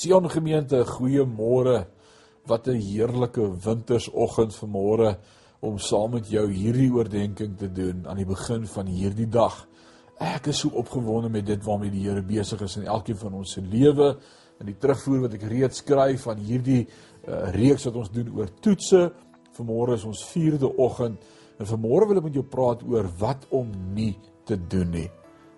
Sion gemeente, goeiemôre. Wat 'n heerlike wintersoggend vanmôre om saam met jou hierdie oordeenking te doen aan die begin van hierdie dag. Ek is so opgewonde met dit waarmee die Here besig is in elkeen van ons se lewe in die terugvoer wat ek reeds skryf van hierdie uh, reeks wat ons doen oor toetse. Vanmôre is ons 4de oggend en vanmôre wil ek met jou praat oor wat om nie te doen nie.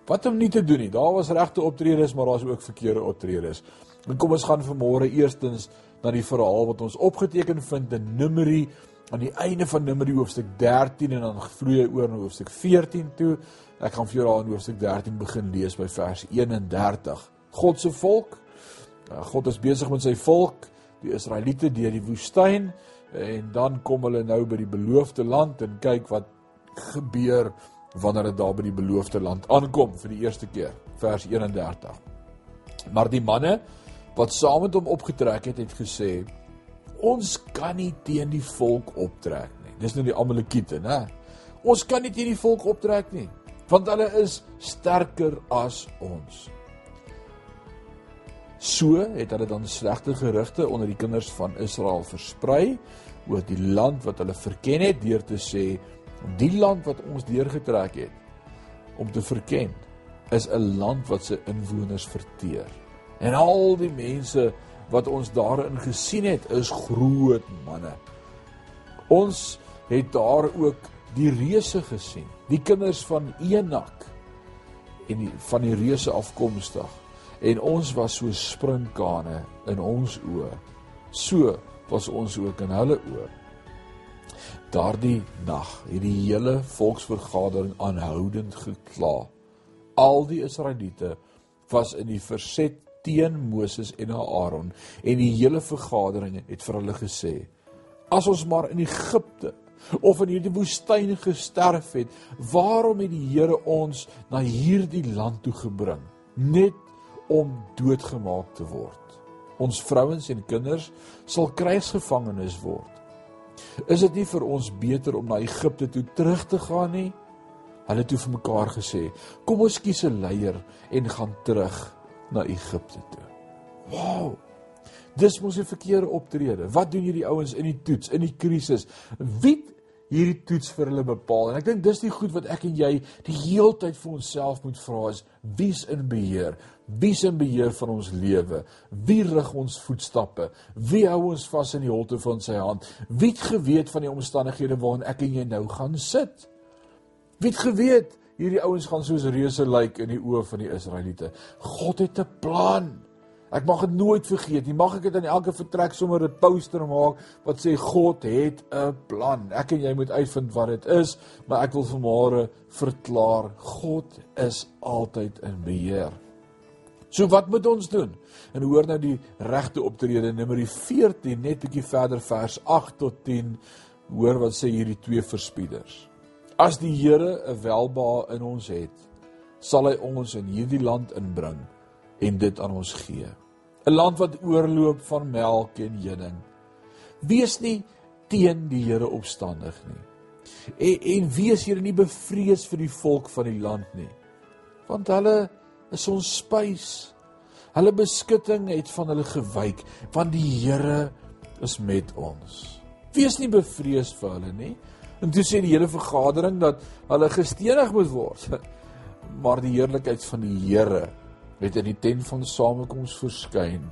Wat om nie te doen nie. Daar was regte optredes, maar daar's ook verkeerde optredes. En kom ons gaan vanmôre eerstens na die verhaal wat ons opgeteken vind in Numeri aan die einde van Numeri hoofstuk 13 en dan vloei hy oor na hoofstuk 14 toe. Ek gaan vir jou daar in hoofstuk 13 begin lees by vers 31. God se volk. Ja, God is besig met sy volk, die Israeliete deur die woestyn en dan kom hulle nou by die beloofde land en kyk wat gebeur wanneer dit daar by die beloofde land aankom vir die eerste keer. Vers 31 maar die manne wat saam met hom opgetrek het het gesê ons kan nie teen die volk optrek nie. Dis nou die amalekiete nê ons kan nie teen die volk optrek nie want hulle is sterker as ons. So het hulle dan slegte gerugte onder die kinders van Israel versprei oor die land wat hulle verken het deur te sê die land wat ons deurgetrek het om te verken is 'n land wat se inwoners verteer. En al die mense wat ons daarin gesien het is groot manne. Ons het daar ook die reuse gesien, die kinders van Enak en die, van die reuse afkomstig. En ons was so sprinkane in ons oë. So was ons ook in hulle oë. Daardie nag het die hele volksvergadering aanhoudend gekla. Al die Israeliete was in die verset teen Moses en Aaron en die hele vergadering het vir hulle gesê: As ons maar in Egipte of in hierdie woestyn gesterf het, waarom het die Here ons na hierdie land toe gebring net om doodgemaak te word? Ons vrouens en kinders sal krygsgevangenes word. Is dit nie vir ons beter om na Egipte toe terug te gaan nie? Hulle het toe vir mekaar gesê: "Kom ons kies 'n leier en gaan terug na Egipte toe." Wow. Dis mos 'n verkeerde optrede. Wat doen hierdie ouens in die toets, in die krisis? Wie hierdie toets vir hulle bepaal. En ek dink dis die goed wat ek en jy die heeltyd vir onsself moet vra is wie's in beheer? Wie's in beheer van ons lewe? Wie rig ons voetstappe? Wie hou ons vas in die holte van sy hand? Wie het geweet van die omstandighede waarin ek en jy nou gaan sit? Wie het geweet hierdie ouens gaan soos reuse lyk in die oë van die Israeliete? God het 'n plan. Ek mag dit nooit vergeet nie. Mag ek dit aan elke vertrek sommer 'n poster maak wat sê God het 'n plan. Ek en jy moet uitvind wat dit is, maar ek wil vanmôre verklaar God is altyd in beheer. So wat moet ons doen? En hoor nou die regte optrede Numeri 14 net 'n bietjie verder vers 8 tot 10. Hoor wat sê hierdie twee verspieders. As die Here 'n welbehae in ons het, sal hy ons in hierdie land inbring en dit aan ons gee. 'n land wat oorloop van melk en honing. Wees nie teen die Here opstandig nie. En en wees hier nie bevrees vir die volk van die land nie. Want hulle is ons spys. Hulle beskutting het van hulle gewyk, want die Here is met ons. Wees nie bevrees vir hulle nie. En toe sê die hele vergadering dat hulle gestenig moet word. Maar die heerlikheid van die Here het in die tent van samekoms verskyn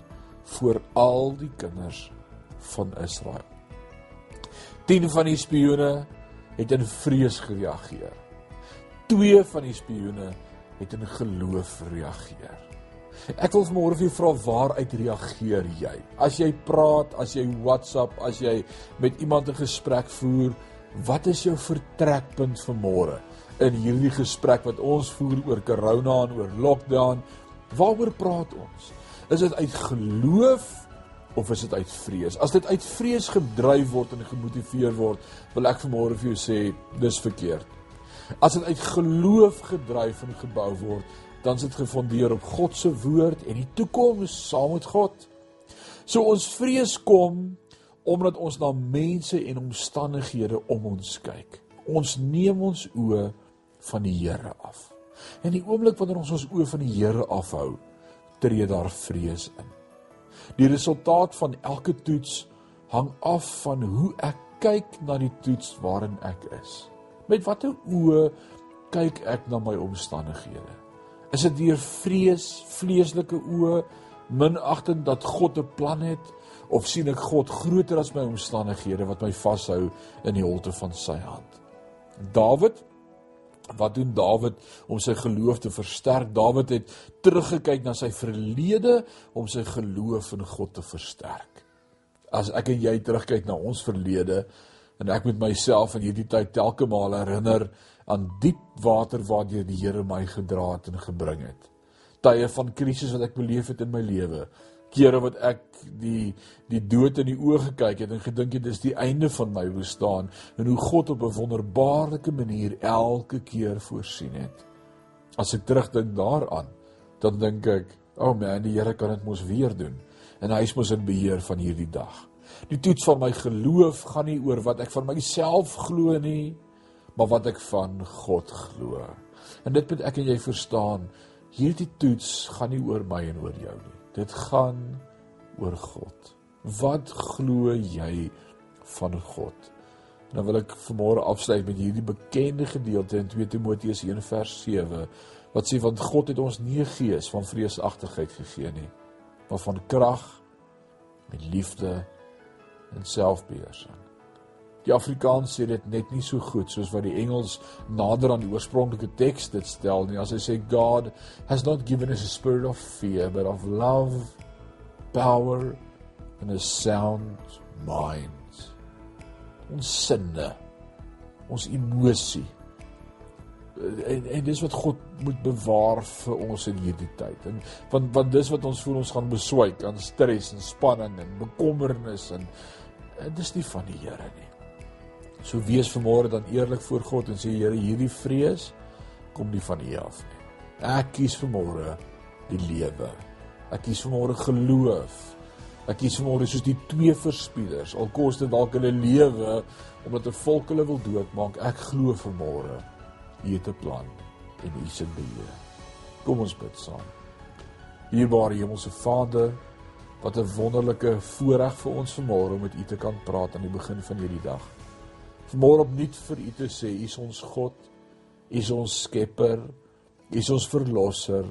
voor al die kinders van Israel. 10 van die spioene het in vrees gereageer. 2 van die spioene het in geloof gereageer. Ek wil môre vir jou vra waaruit reageer jy? As jy praat, as jy WhatsApp, as jy met iemand 'n gesprek voer, wat is jou vertrekpunt vir môre in hierdie gesprek wat ons voer oor corona en oor lockdown? Waaroor praat ons? Is dit uit geloof of is dit uit vrees? As dit uit vrees gedryf word en gemotiveer word, wil ek vanmôre vir jou sê dis verkeerd. As dit uit geloof gedryf en gebou word, dan is dit gefondeer op God se woord en die toekoms saam met God. So ons vrees kom omdat ons na mense en omstandighede om ons kyk. Ons neem ons oë van die Here af. En die oomblik wanneer ons ons oë van die Here afhou, tree daar vrees in. Die resultaat van elke toets hang af van hoe ek kyk na die toets waarin ek is. Met watter oë kyk ek na my omstandighede? Is dit deur vrees, vleeslike oë, minagting dat God 'n plan het of sien ek God groter as my omstandighede wat my vashou in die holte van sy hand? Dawid Wat doen Dawid om sy geloof te versterk? Dawid het teruggekyk na sy verlede om sy geloof in God te versterk. As ek en jy terugkyk na ons verlede en ek met myself in hierdie tyd telke maal herinner aan diep water waardeur die Here my gedra het en gebring het. Tye van krisis wat ek beleef het in my lewe. Kere wat ek die die dood in die oë gekyk het en gedink het dis die einde van my bestaan en hoe God op 'n wonderbaarlike manier elke keer voorsien het. As ek terugdink daaraan, dan dink ek, "O oh man, die Here kan dit mos weer doen." En hy is mos in beheer van hierdie dag. Die toets van my geloof gaan nie oor wat ek van myself glo nie, maar wat ek van God glo. En dit moet ek en jy verstaan. Hierdie toets gaan nie oor my en oor jou nie. Dit gaan oor God. Wat glo jy van God? En dan wil ek vanmôre afsluit met hierdie bekende gedeelte in 2 Timoteus 1 vers 7 wat sê want God het ons nie 'n gees van vreesagtigheid gegee nie, maar van krag en liefde en selfbeheersing. Die Afrikaans sê dit net nie so goed soos wat die Engels nader aan die oorspronklike teks dit stel nie. As hy sê God has not given us a spirit of fear but of love, power and a sound mind. Ons sinne, ons emosie. En en dis wat God moet bewaar vir ons in hierdie tyd. En want want dis wat ons voel ons gaan beswyk aan stres en spanning en bekommernis en, en dis nie van die Here nie. So wees vanmôre dan eerlik voor God en sê Here, hierdie vrees kom nie van U af nie. Ek kies vanmôre die lewe. Ek kies vanmôre geloof. Ek kies vanmôre soos die twee verspieders, al kos dit dalk hulle lewe omdat 'n volk hulle wil doodmaak. Ek glo vanmôre U het 'n plan en U se beheer. Kom ons bid saam. Liewe Hemelse Vader, wat 'n wonderlike voorreg vir ons vanmôre om met U te kan praat aan die begin van hierdie dag vanmôre opnuut vir u te sê, u is ons God, u is ons skepper, u is ons verlosser,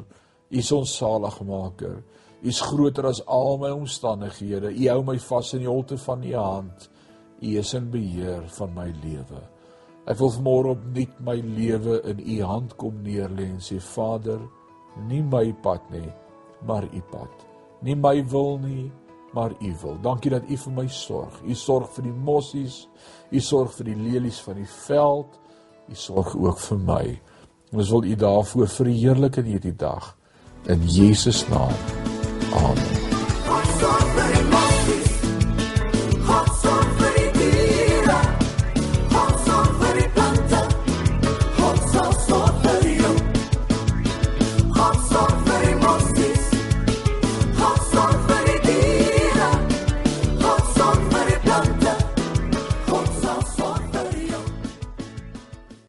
u is ons saligmaker. U is groter as al my omstandighede. U hou my vas in die holte van u hand. U is in beheer van my lewe. Ek wil vanmôre opnuut my lewe in u hand kom neerlê en sê Vader, nie my pad nie, maar u pad. Nie my wil nie, maar U wil. Dankie dat U vir my sorg. U sorg vir die mossies. U sorg vir die lelies van die veld. U sorg ook vir my. Ons wil U daarvoor verheerlik in hierdie dag. In Jesus naam. Amen.